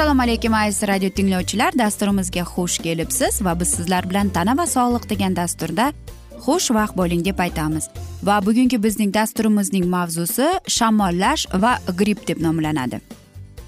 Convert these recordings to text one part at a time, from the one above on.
assalomu alaykum aziz radio tinglovchilar. Dasturimizga xush kelibsiz va biz sizlar bilan tana va sog'liq degan dasturda xushvaqt bo'ling deb aytamiz. Va bugungi bizning dasturimizning mavzusi shamollash va gripp deb nomlanadi.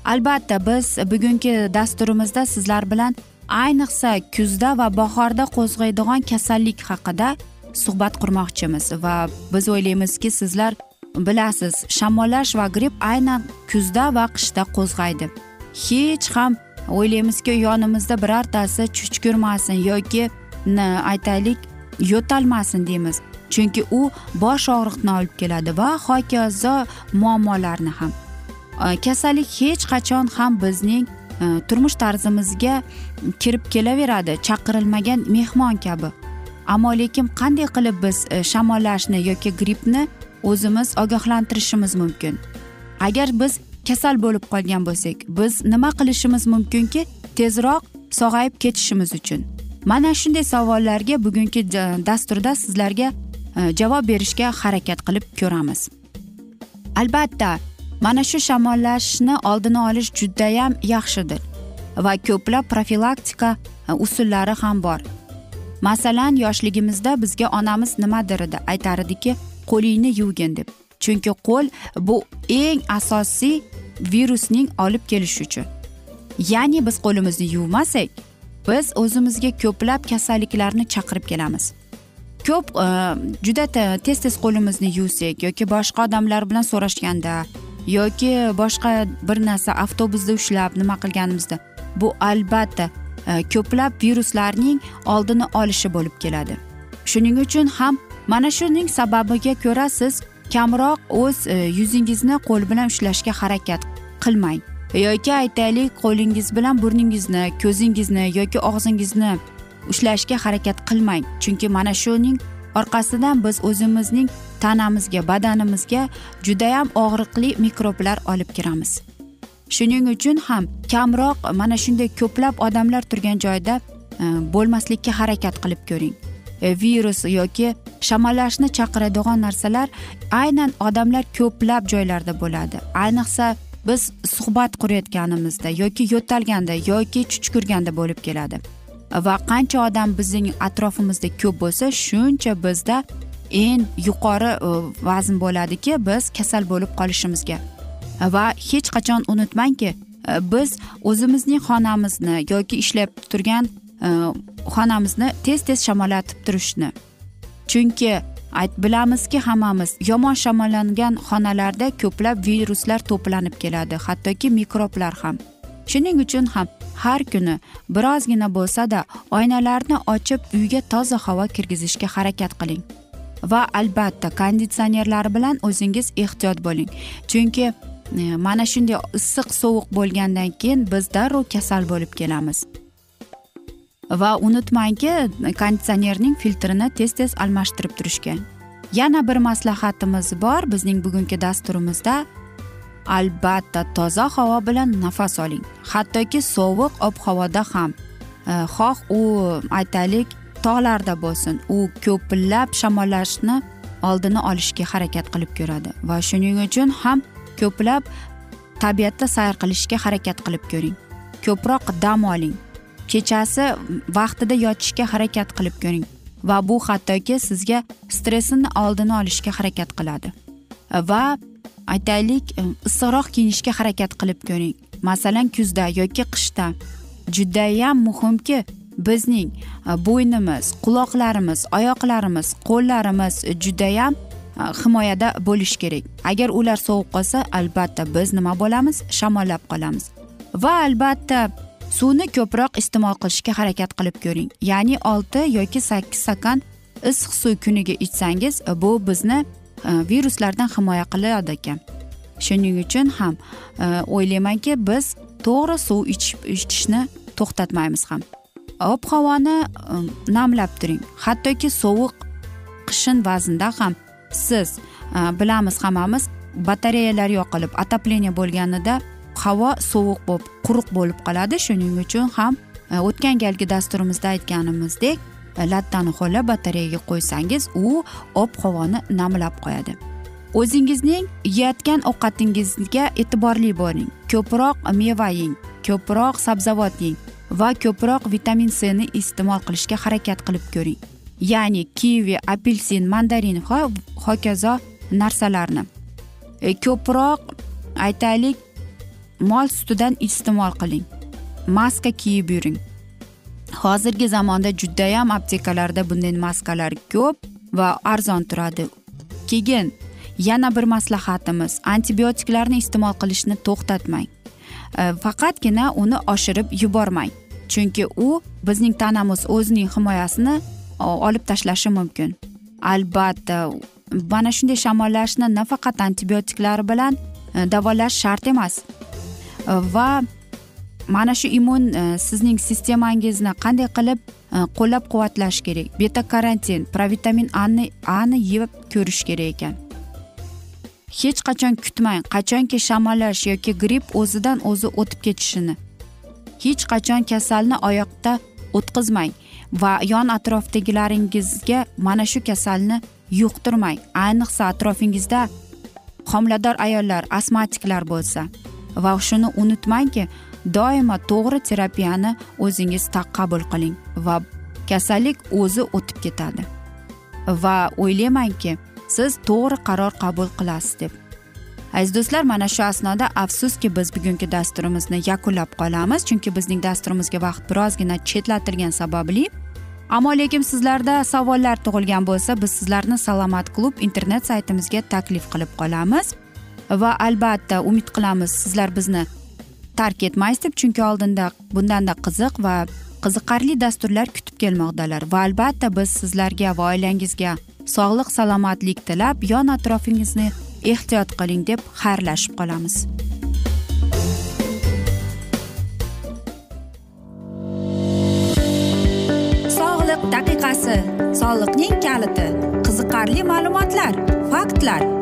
Albatta biz bugungi dasturimizda sizlar bilan ayniqsa kuzda va bahorda qo'zg'aydigan kasallik haqida suhbat qurmoqchimiz. Va biz o'ylaymizki sizlar bilasiz shamollash va gripp aynan kuzda va qishda qo'zg'aydi. Hech ham o'ylaymizki yonimizda birortasi chuchkurmasin yoki aytaylik yo'talmasin deymiz. Chunki u bosh og'riqni olib keladi va hokazo muammolarni ham. Kasallik hech qachon ham bizning e, turmush tarzimizga kirib kelaveradi chaqirilmagan mehmon kabi. Ammo lekin qanday qilib biz e, shamollashni yoki grippni o'zimiz ogohlantirishimiz mumkin? Agar biz kasal bo'lib qolgan bo'lsak biz nima qilishimiz mumkinki tezroq sog'ayib ketishimiz uchun. Mana shunday savollarga bugungi e, dasturda sizlarga e, javob berishga harakat qilib ko'ramiz. Albatta mana shu shamollashni oldini olish judayam yaxshidir va ko'plab profilaktika e, usullari ham bor. Masalan yoshligimizda bizga onamiz nimadir edi aytar ediki qo'lingni yuvgin deb. Chunki qo'l bu eng asosiy virusning olib kelishi uchun. Ya'ni biz qo'limizni yuvmasak biz o'zimizga ko'plab kasalliklarni chaqirib kelamiz. Ko'p e, juda tez tez qo'limizni yuvsak yoki boshqa odamlar bilan so'rashganda yoki boshqa bir narsa avtobusda ushlab nima qilganimizda bu albatta e, ko'plab viruslarning oldini olishi bo'lib keladi. Shuning uchun ham mana shuning sababiga ko'ra siz kamroq o'z e, yuzingizni qo'l bilan ushlashga harakat qilmang. Yoki aytaylik qo'lingiz bilan burningizni ko'zingizni yoki og'zingizni ushlashga harakat qilmang. Chunki mana shuning orqasidan biz o'zimizning tanamizga badanimizga judayam og'riqli mikroblar olib kiramiz. Shuning uchun ham kamroq mana shunday ko'plab odamlar turgan joyda e, bo'lmaslikka harakat qilib ko'ring. E, virus yoki shamollashni chaqiradigan narsalar aynan odamlar ko'plab joylarda bo'ladi. Ayniqsa biz suhbat qurayotganimizda yoki yo'talganda yoki chuchkurganda bo'lib keladi. Va qancha odam bizning atrofimizda ko'p bo'lsa shuncha bizda eng yuqori e, vazn bo'ladiki biz kasal bo'lib qolishimizga. Va hech qachon unutmangki e, biz o'zimizning xonamizni yoki ishlab turgan Э, xonamizni tez tez shamollatib turishni. Chunki bilamizki hammamiz yomon shamollangan xonalarda ko'plab viruslar to'planib keladi hattoki mikroblar ham. Shuning uchun ham har kuni birozgina bo'lsada oynalarni ochib uyga toza havo kirgizishga harakat qiling. Va albatta konditsionerlar bilan o'zingiz ehtiyot bo'ling. Chunki e, mana shunday issiq sovuq bo'lgandan keyin biz darrov kasal bo'lib kelamiz. Va unutmangki konditsionerning filtrini tez tez almashtirib turishga. Yana bir maslahatimiz bor bizning bugungi dasturimizda. Albatta toza havo bilan nafas oling. Hattoki sovuq ob havoda ham. E, xoh u aytaylik tog'larda bo'lsin. U ko'plab shamollashni oldini olishga harakat qilib ko'radi va shuning uchun ham ko'plab tabiatda sayr qilishga harakat qilib ko'ring. Ko'proq dam oling. Kechasi vaqtida yotishga harakat qilib ko'ring. Va bu hattoki sizga stressni oldini olishga harakat qiladi. Va aytaylik e, issiqroq kiyinishga harakat qilib ko'ring. Masalan kuzda yoki qishda. Judayam muhimki bizning e, bo'ynimiz quloqlarimiz oyoqlarimiz qo'llarimiz judayam e, himoyada bo'lishi kerak. Agar ular sovuq qolsa albatta biz nima bo'lamiz? Shamollab qolamiz. Va albatta suvni ko'proq iste'mol qilishga harakat qilib ko'ring. Ya'ni olti yoki sakkiz stakan issiq suv kuniga ichsangiz bu bizni e, viruslardan himoya qiladi ekan. Shuning uchun ham e, o'ylaymanki biz to'g'ri suv ichishni to'xtatmaymiz ham. Ob havoni e, namlab turing. Hattoki sovuq qishin vaznda ham siz bilamiz hammamiz batareyalar yoqilib отопление bo'lganida havo sovuq bo'lib quruq bo'lib qoladi. Shuning uchun ham e, o'tgan galgi dasturimizda aytganimizdek e, lattani ho'la batareyaga qo'ysangiz u ob havoni namlab qo'yadi. O'zingizning yeyotgan ovqatingizga e'tiborli bo'ling. Ko'proq meva yeng ko'proq sabzavot yeng va ko'proq vitamin cni iste'mol qilishga harakat qilib ko'ring. Ya'ni kivi apelsin mandarin va hokazo narsalarni. E, ko'proq aytaylik mol sutidan iste'mol qiling. Maska kiyib yuring. Hozirgi zamonda judayam aptekalarda bunday maskalar ko'p va arzon turadi. Keyin yana bir maslahatimiz antibiotiklarni iste'mol qilishni to'xtatmang. Faqatgina uni oshirib yubormang. Chunki u bizning tanamiz o'zining himoyasini olib tashlashi mumkin. Albatta mana shunday shamollashni nafaqat antibiotiklar bilan e, davolash shart emas. Va mana shu immun e, sizning sistemangizni qanday qilib e, qo'llab quvvatlash kerak? Beta karantin provitamin ani ani yeb ko'rish kerak ekan. Hech qachon kutmang qachonki shamollash yoki gripp o'zidan o'zi o'tib ketishini. Hech qachon kasalni oyoqda o'tqizmang va yon atrofdagilaringizga mana shu kasalni yuqtirmang. Ayniqsa atrofingizda homilador ayollar astmatiklar bo'lsa. Va shuni unutmangki doimo to'g'ri terapiyani o'zingiz qabul qiling va kasallik o'zi o'tib ketadi. Va o'ylaymanki siz to'g'ri qaror qabul qilasiz deb. Aziz do'stlar mana shu asnoda afsuski biz bugungi dasturimizni yakunlab qolamiz chunki bizning dasturimizga vaqt birozgina chetlatilgani sababli ammo lekin sizlarda savollar tug'ilgan bo'lsa biz sizlarni salomat klub internet saytimizga taklif qilib qolamiz. Va albatta umid qilamiz sizlar bizni tark etmaysiz deb chunki oldinda bundanda qiziq va qiziqarli dasturlar kutib kelmoqdalar. Va albatta biz sizlarga va oilangizga sog'lik salomatlik tilab yon atrofingizni ehtiyot qiling deb xayrlashib qolamiz. Sog'liq daqiqasi soliqning kaliti qiziqarli ma'lumotlar faktlar.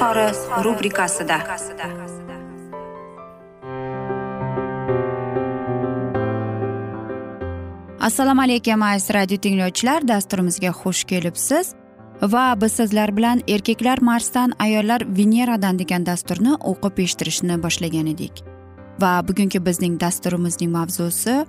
izhori rubrikasida. Assalomu alaykum aziz radio tinglovchilar. Dasturimizga xush kelibsiz. Va biz sizlar bilan erkaklar marsdan ayollar veneradan degan dasturni o'qib eshittirishni boshlagan edik. Va bugungi bizning dasturimizning mavzusi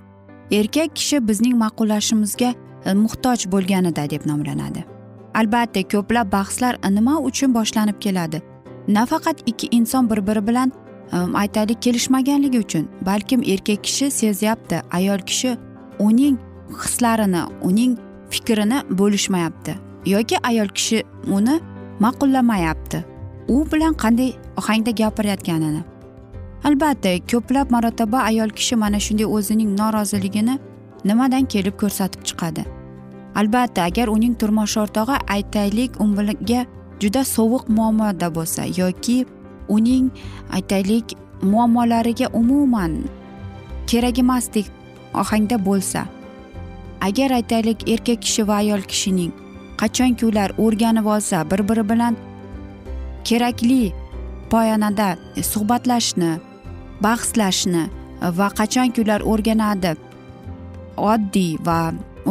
erkak kishi bizning ma'qullashimizga e, muhtoj bo'lganida deb nomlanadi. Albatta ko'plab bahslar nima uchun boshlanib keladi? Nafaqat ikki inson bir biri bilan ehm, aytaylik kelishmaganligi uchun balkim erkak kishi sezyapti ayol kishi uning hislarini uning fikrini bo'lishmayapti yoki ayol kishi uni ma'qullamayapti u bilan qanday ohangda gapirayotganini. Albatta ko'plab marotaba ayol kishi mana shunday o'zining noroziligini nimadan kelib ko'rsatib chiqadi? Albatta agar uning turmush o'rtog'i aytaylik unga juda sovuq muammoda bo'lsa yoki uning aytaylik muammolariga umuman kerak emasdek ohangda bo'lsa agar aytaylik erkak kishi va ayol kishining qachonki ular o'rganib olsa bir biri bilan kerakli poyanada suhbatlashishni bahslashni va qachonki ular o'rganadi oddiy va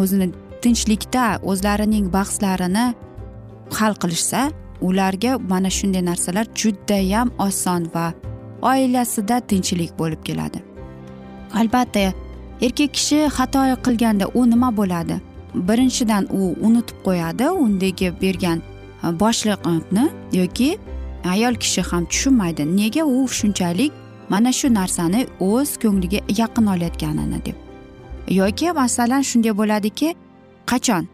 o'zini tinchlikda o'zlarining bahslarini hal qilishsa ularga mana shunday narsalar judayam oson va oilasida tinchlik bo'lib keladi. Albatta erkak kishi xato qilganda u nima bo'ladi? Birinchidan u unutib qo'yadi undagi bergan e, boshliqni yoki ayol kishi ham tushunmaydi. Nega u shunchalik mana shu narsani o'z ko'ngliga yaqin olayotganini deb? Yoki masalan shunday bo'ladiki qachon?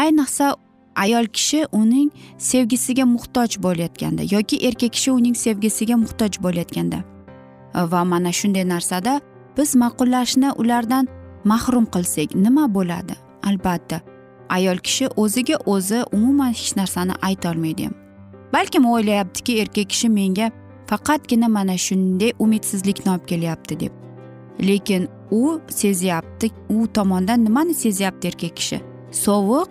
Ayniqsa ayol kishi uning sevgisiga muhtoj bo'layotganda yoki erkak kishi uning sevgisiga muhtoj bo'layotganda. Va mana shunday narsada biz ma'qullashni ulardan mahrum qilsak nima bo'ladi? Albatta ayol kishi o'ziga o'zi umuman hech narsani aytolmaydi balkim o'ylayaptiki erkak kishi menga faqatgina mana shunday umidsizlikni olib kelyapti deb. Lekin u sezyapti u tomondan nimani sezyapti erkak kishi? Sovuq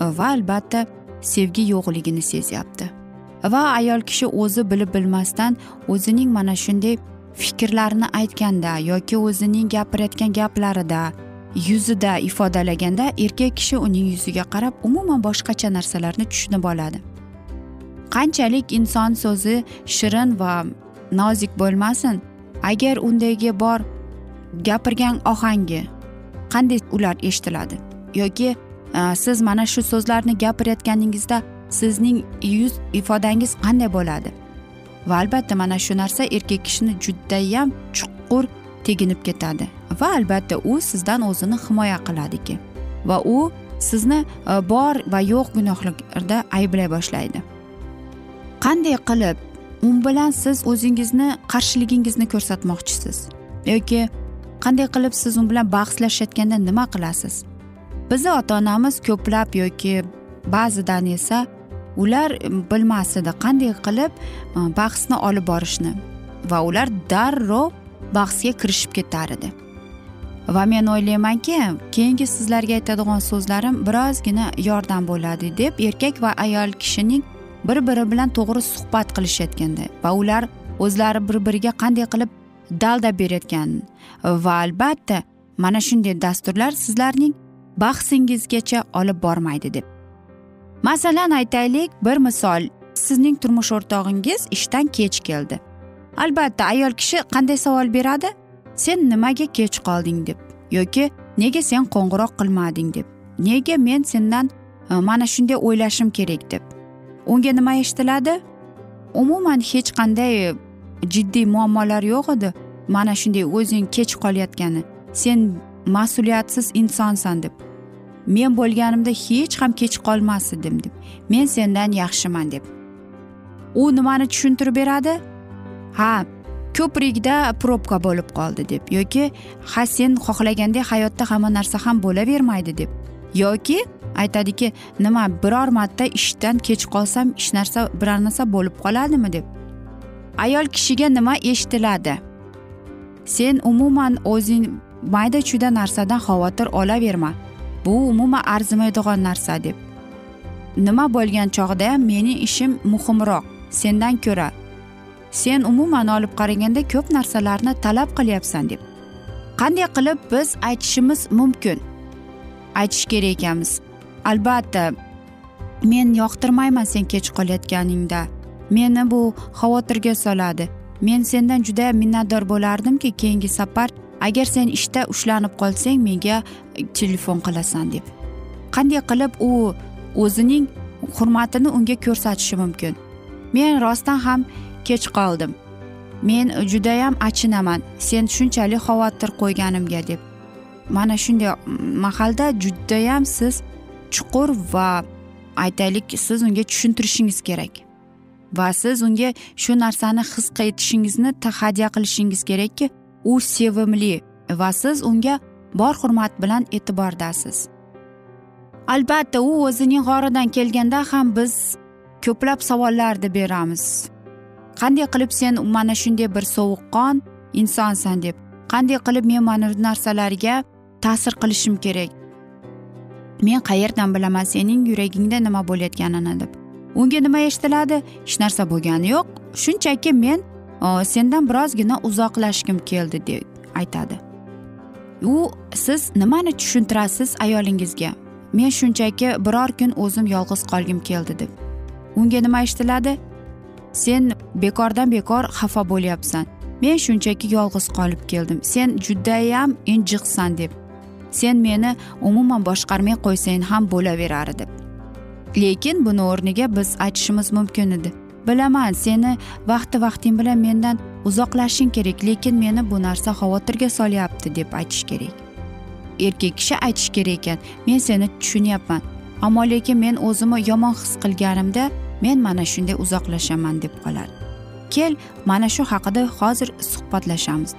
va albatta sevgi yo'qligini sezyapti. Va ayol kishi o'zi bilib bilmasdan o'zining mana shunday fikrlarini aytganda yoki o'zining gapirayotgan gaplarida yuzida ifodalaganda erkak kishi uning yuziga qarab umuman boshqacha narsalarni tushunib oladi. Qanchalik inson so'zi shirin va nozik bo'lmasin agar undagi bor gapirgan ohangi qanday ular eshitiladi? Yoki e, siz mana shu so'zlarni gapirayotganingizda sizning yuz ifodangiz qanday bo'ladi? Va albatta mana shu narsa erkak kishini judayam chuqur teginib ketadi. Va albatta u sizdan o'zini himoya qiladiki. Va u sizni e, bor va yo'q gunohlarda ayblay boshlaydi. Qanday qilib u bilan siz o'zingizni qarshiligingizni ko'rsatmoqchisiz? Yoki qanday qilib siz u bilan bahslashayotganda nima qilasiz? Bizni ota onamiz ko'plab yoki ba'zidan esa ular bilmas edi qanday qilib bahsni olib borishni va ular darrov bahsga kirishib ketar edi. Va men o'ylaymanki keyingi sizlarga aytadigan so'zlarim birozgina yordam bo'ladi deb erkak va ayol kishining bir biri bilan to'g'ri suhbat qilishayotganda va ular o'zlari bir biriga qanday qilib dalda berayotgan va albatta mana shunday dasturlar sizlarning bahsingizgacha olib bormaydi deb. Masalan aytaylik bir misol sizning turmush o'rtog'ingiz ishdan kech keldi. Albatta ayol kishi qanday savol beradi? Sen nimaga kech qolding deb yoki nega sen qo'ng'iroq qilmading deb nega men sendan e, mana shunday o'ylashim kerak deb. Unga nima eshitiladi? Umuman hech qanday jiddiy muammolar yo'q edi. Mana shunday o'zing kech qolayotgani. Sen mas'uliyatsiz insonsan deb. Men bo'lganimda hech ham kech qolmas edim deb. Men sendan yaxshiman deb. U nimani tushuntirib beradi? Ha ko'prikda probka bo'lib qoldi deb yoki ha sen xohlagandek hayotda hamma narsa ham bo'lavermaydi deb yoki aytadiki nima biror marta ishdan kech qolsam hech narsa biror narsa bo'lib qoladimi deb. Ayol kishiga nima eshitiladi? Sen umuman o'zing mayda chuyda narsadan xavotir olaverma. Bu umuman arzimaydigan narsa deb. Nima bo'lgan chog'da ham mening ishim muhimroq sendan ko'ra. Sen umuman olib qaraganda ko'p narsalarni talab qilyapsan deb. Qanday qilib biz aytishimiz mumkin? Aytish kerak ekanmiz. Albatta men yoqtirmayman sen kech qolayotganingda. Meni bu xavotirga soladi. Men sendan juda minnatdor bo'lardimki keyingi safar agar sen ishda ushlanib qolsang menga telefon qilasan deb. Qanday qilib u o'zining hurmatini unga ko'rsatishi mumkin? Men rostdan ham kech qoldim. Men judayam achinaman. Sen shunchalik xavotir qo'yganimga deb. Mana shunday mahalda judayam siz chuqur va aytaylik siz unga tushuntirishingiz kerak. Va siz unga shu narsani his etishingizni hadya qilishingiz kerakki u sevimli va siz unga bor hurmat bilan e'tibordasiz. Albatta u o'zining g'oridan kelganda ham biz ko'plab savollarni beramiz. Qanday qilib sen mana shunday bir sovuqqon insonsan deb qanday qilib men mana bu narsalarga ta'sir qilishim kerak? Men qayerdan bilaman sening yuragingda nima bo'layotganini deb. Unga nima eshitiladi? Hech narsa bo'lgani yo'q. Shunchaki men sendan birozgina uzoqlashgim keldi deb aytadi. U siz nimani tushuntirasiz ayolingizga? Men shunchaki biror kun o'zim yolg'iz qolgim keldi deb. Unga nima eshitiladi? Sen bekordan bekor xafa bo'lyapsan. Men shunchaki yolg'iz qolib keldim. Sen judayam injiqsan deb. Sen meni umuman boshqarmay qo'ysang ham bo'laverar deb. Lekin buni o'rniga biz aytishimiz mumkin edi. Bilaman seni vaqti vaqting bilan mendan uzoqlashing kerak lekin meni bu narsa xavotirga solyapti deb aytish kerak. Erkak kishi aytishi kerak ekan men seni tushunyapman ammo lekin men o'zimni yomon his qilganimda men mana shunday uzoqlashaman deb qoladi. Kel mana shu haqida hozir suhbatlashamiz.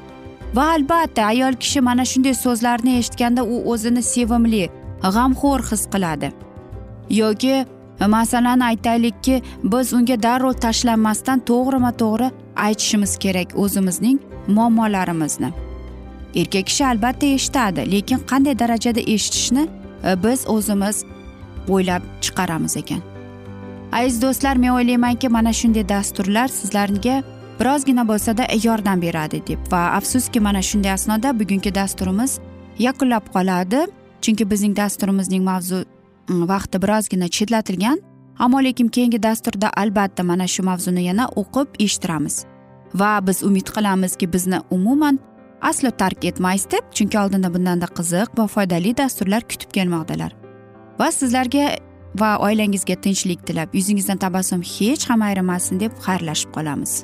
Va albatta ayol kishi mana shunday so'zlarni eshitganda u o'zini sevimli g'amxo'r his qiladi. Yoki masalan aytaylikki biz unga darrov tashlanmasdan to'g'rima to'g'ri aytishimiz kerak o'zimizning muammolarimizni. Erkak kishi albatta eshitadi lekin qanday darajada eshitishni e, biz o'zimiz o'ylab chiqaramiz ekan. Aziz do'stlar men o'ylaymanki mana shunday dasturlar sizlarga birozgina bo'lsada yordam beradi deb va afsuski mana shunday asnoda bugungi dasturimiz yakunlab qoladi. Chunki bizning dasturimizning mavzu vaqti birozgina chetlatilgan ammo lekin keyingi dasturda albatta mana shu mavzuni yana o'qib eshittiramiz va biz umid qilamizki bizni umuman aslo tark etmaysiz deb chunki oldinda bundanda qiziq va foydali dasturlar kutib kelmoqdalar va sizlarga va oilangizga tinchlik tilab yuzingizdan tabassum hech ham ayrimasin deb xayrlashib qolamiz.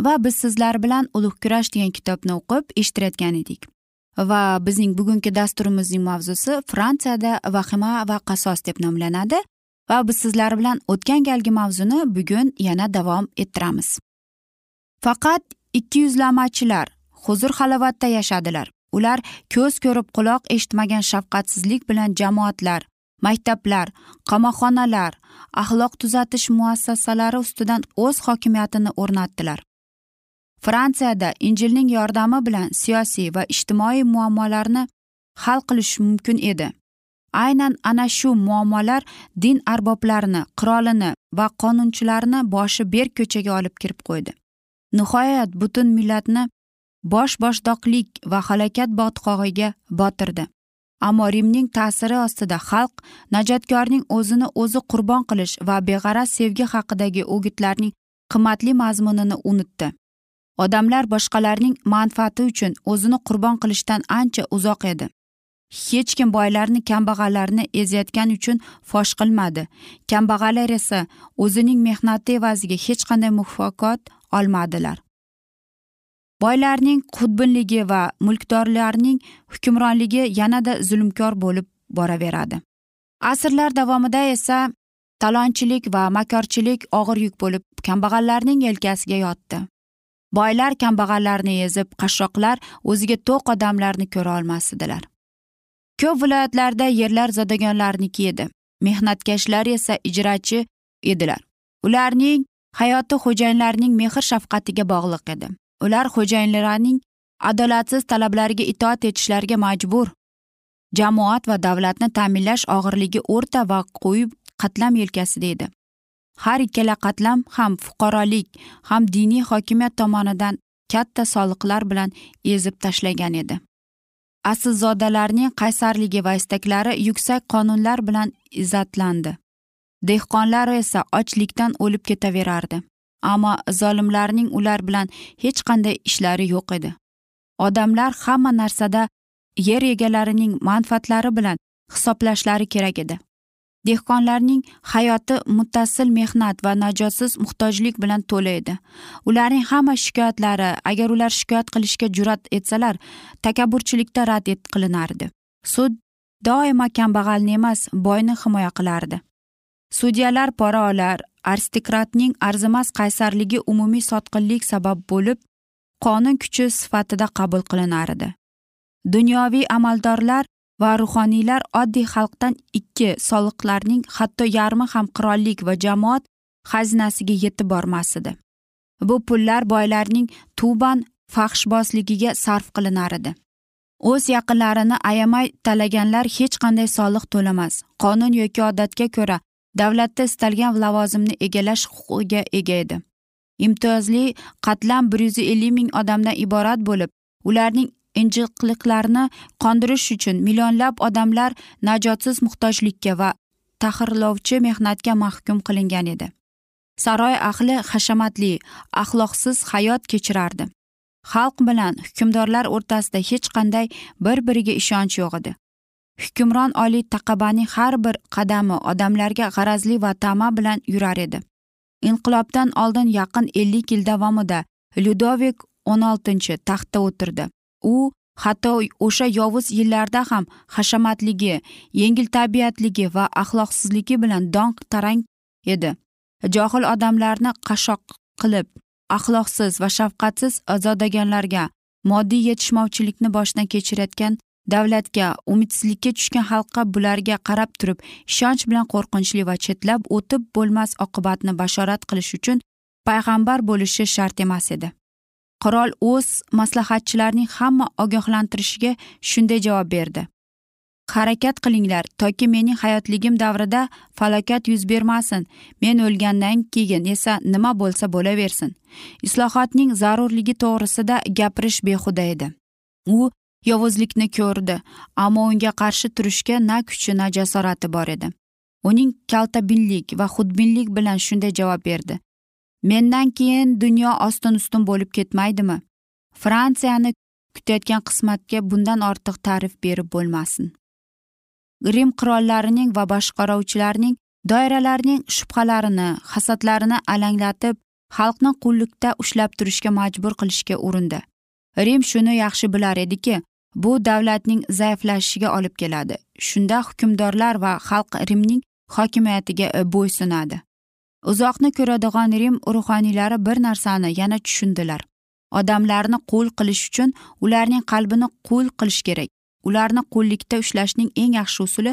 Va biz sizlar bilan ulug' kurash degan kitobni o'qib eshittirayotgan edik. Va bizning bugungi dasturimizning mavzusi fransiyada vahima va qasos deb nomlanadi va biz sizlar bilan o'tgan galgi mavzuni bugun yana davom ettiramiz. Faqat ikki yuzlamachilar huzur xalovatda yashadilar. Ular ko'z ko'rib quloq eshitmagan shafqatsizlik bilan jamoatlar maktablar qamoqxonalar axloq tuzatish muassasalari ustidan o'z hokimiyatini o'rnatdilar. Fransiyada injilning yordami bilan siyosiy va ijtimoiy muammolarni hal qilish mumkin edi. Aynan ana shu muammolar din arboblarini qirolini va qonunchilarni boshi berk ko'chaga olib kirib qo'ydi. Nihoyat butun millatni bosh boshdoqlik va halokat botqog'iga botirdi. Ammo rimning ta'siri ostida xalq najotkorning o'zini o'zi qurbon qilish va beg'araz sevgi haqidagi o'gitlarning qimmatli mazmunini unutdi. Odamlar boshqalarning manfaati uchun o'zini qurbon qilishdan ancha uzoq edi. Hech kim boylarni kambag'allarni ezayotgani uchun fosh qilmadi. Kambag'allar esa o'zining mehnati evaziga hech qanday mukofot olmadilar. Boylarning xudbinligi va mulkdorlarning hukmronligi yanada zulmkor bo'lib boraveradi. Asrlar davomida esa talonchilik va makorchilik og'ir yuk bo'lib kambag'allarning yelkasiga yotdi. Boylar kambag'allarni ezib qashshoqlar o'ziga to'q odamlarni ko'ra olmas edilar ko'p viloyatlarda yerlar zodagonlarniki edi mehnatkashlar esa ijrachi edilar. Ularning hayoti xo'jayinlarning mehr shafqatiga bog'liq edi. Ular xo'jayinlarining adolatsiz talablariga itoat etishlariga majbur. Jamoat va davlatni ta'minlash og'irligi o'rta va quyi qatlam yelkasida edi. Har ikkala qatlam ham fuqarolik ham diniy hokimiyat tomonidan katta soliqlar bilan ezib tashlagan edi. Aslzodalarning qaysarligi va istaklari yuksak qonunlar bilan izzatlandi dehqonlar esa ochlikdan o'lib ketaverardi. Ammo zolimlarning ular bilan hech qanday ishlari yo'q edi. Odamlar hamma narsada yer egalarining manfaatlari bilan hisoblashlari kerak edi. Dehqonlarning hayoti muttasil mehnat va najotsiz muhtojlik bilan to'la edi. Ularning hamma shikoyatlari agar ular shikoyat qilishga jur'at etsalar takabburchilikda rad et qilinardi. Sud doimo kambag'alni emas boyni himoya qilardi. Sudyalar pora olar aristokratning arzimas qaysarligi umumiy sotqinlik sabab bo'lib qonun kuchi sifatida qabul qilinardi. Dunyoviy amaldorlar va ruhoniylar oddiy xalqdan ikki soliqlarning hatto yarmi ham qirollik va jamoat xazinasiga yetib bormas edi bu pullar boylarning tuban fahshbozligiga sarf qilinar edi. O'z yaqinlarini ayamay talaganlar hech qanday soliq to'lamas. Qonun yoki odatga ko'ra davlatda istalgan lavozimni egallash huquqiga ega edi. Imtiyozli qatlam bir yuz ellik ming odamdan iborat bo'lib ularning injiqliklarni qondirish uchun millionlab odamlar najotsiz muhtojlikka va tahrirlovchi mehnatga mahkum qilingan edi. Saroy ahli hashamatli axloqsiz hayot kechirardi. Xalq bilan hukmdorlar o'rtasida hech qanday bir biriga ishonch yo'q edi. Hukmron oliy taqabaning har bir qadami odamlarga g'arazli va tama bilan yurar edi. Inqilobdan oldin yaqin ellik yil davomida lyudovik o'n oltinchi taxtda o'tirdi. U hatto o'sha yovuz yillarda ham hashamatligi yengil tabiatligi va axloqsizligi bilan dong tarang edi. Johil odamlarni qashoq qilib axloqsiz va shafqatsiz azodaganlarga moddiy yetishmovchilikni boshdan kechirayotgan davlatga umidsizlikka tushgan xalqqa bularga qarab turib ishonch bilan qo'rqinchli va chetlab o'tib bo'lmas oqibatni bashorat qilish uchun payg'ambar bo'lishi shart emas edi. Qirol o'z maslahatchilarining hamma ogohlantirishiga shunday javob berdi. Harakat qilinglar toki mening hayotligim davrida falokat yuz bermasin. Men o'lgandan keyin esa nima bo'lsa bo'laversin. Islohotning zarurligi to'g'risida gapirish behuda edi. U yovuzlikni ko'rdi ammo unga qarshi turishga na kuchi na jasorati bor edi. Uning kaltabinlik va xudbinlik bilan shunday javob berdi. Mendan keyin dunyo ostin ustun bo'lib ketmaydimi? Fransiyani kutayotgan qismatga bundan ortiq ta'rif berib bo'lmasin. Rim qirollarining va boshqaruvchilarining doiralarining shubhalarini hasadlarini alanglatib xalqni qullikda ushlab turishga majbur qilishga urindi. Rim shuni yaxshi bilar ediki bu davlatning zaiflashishiga olib keladi. Shunda hukmdorlar va xalq rimning hokimiyatiga bo'ysunadi. Uzoqni ko'radigan rim ruhoniylari bir narsani yana tushundilar. Odamlarni qul qilish uchun ularning qalbini qul qilish kerak. Ularni qullikda ushlashning eng yaxshi usuli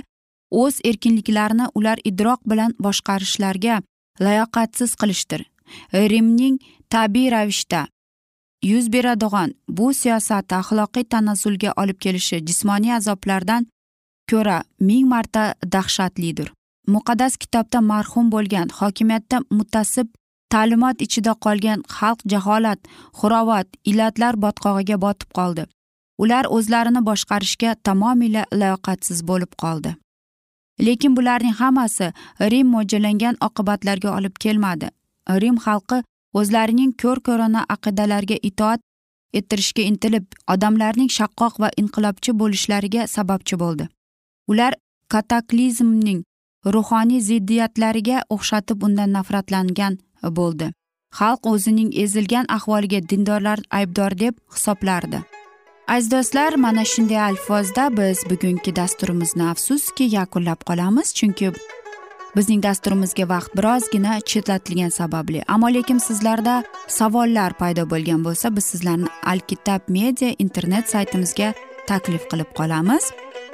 o'z erkinliklarini ular idroq bilan boshqarishlarga layoqatsiz qilishdir. Rimning tabiiy ravishda yuz beradigan bu siyosat axloqiy tanazzulga olib kelishi jismoniy azoblardan ko'ra ming marta dahshatlidir. Muqaddas kitobda marhum bo'lgan hokimiyatda mutasib ta'limot ichida qolgan xalq jaholat xurovat illatlar botqog'iga botib qoldi. Ular o'zlarini boshqarishga tamomila layoqatsiz bo'lib qoldi. Lekin bularning hammasi rim mo'ljallangan oqibatlarga olib kelmadi. Rim xalqi o'zlarining ko'r ko'rona aqidalarga itoat ettirishga intilib odamlarning shaqqoq va inqilobchi bo'lishlariga sababchi bo'ldi. Ular kataklizmning ruhoniy ziddiyatlariga o'xshatib undan nafratlangan bo'ldi. Xalq o'zining ezilgan ahvoliga dindorlar aybdor deb hisoblardi. Aziz do'stlar mana shunday alfozda biz bugungi dasturimizni afsuski yakunlab qolamiz chunki bizning dasturimizga vaqt birozgina chetlatilgani sababli. Ammo lekin sizlarda savollar paydo bo'lgan bo'lsa biz sizlarni alkitab media internet saytimizga taklif qilib qolamiz.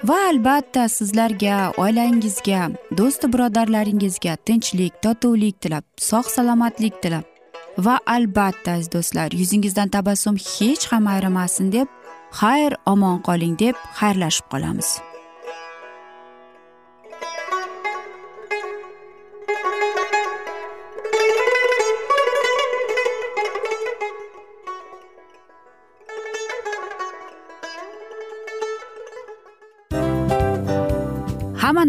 Va albatta sizlarga oilangizga do'stu birodarlaringizga tinchlik totuvlik tilab sog' salomatlik tilab. Va albatta aziz do'stlar yuzingizdan tabassum hech ham ayrimasin deb xayr omon qoling deb xayrlashib qolamiz.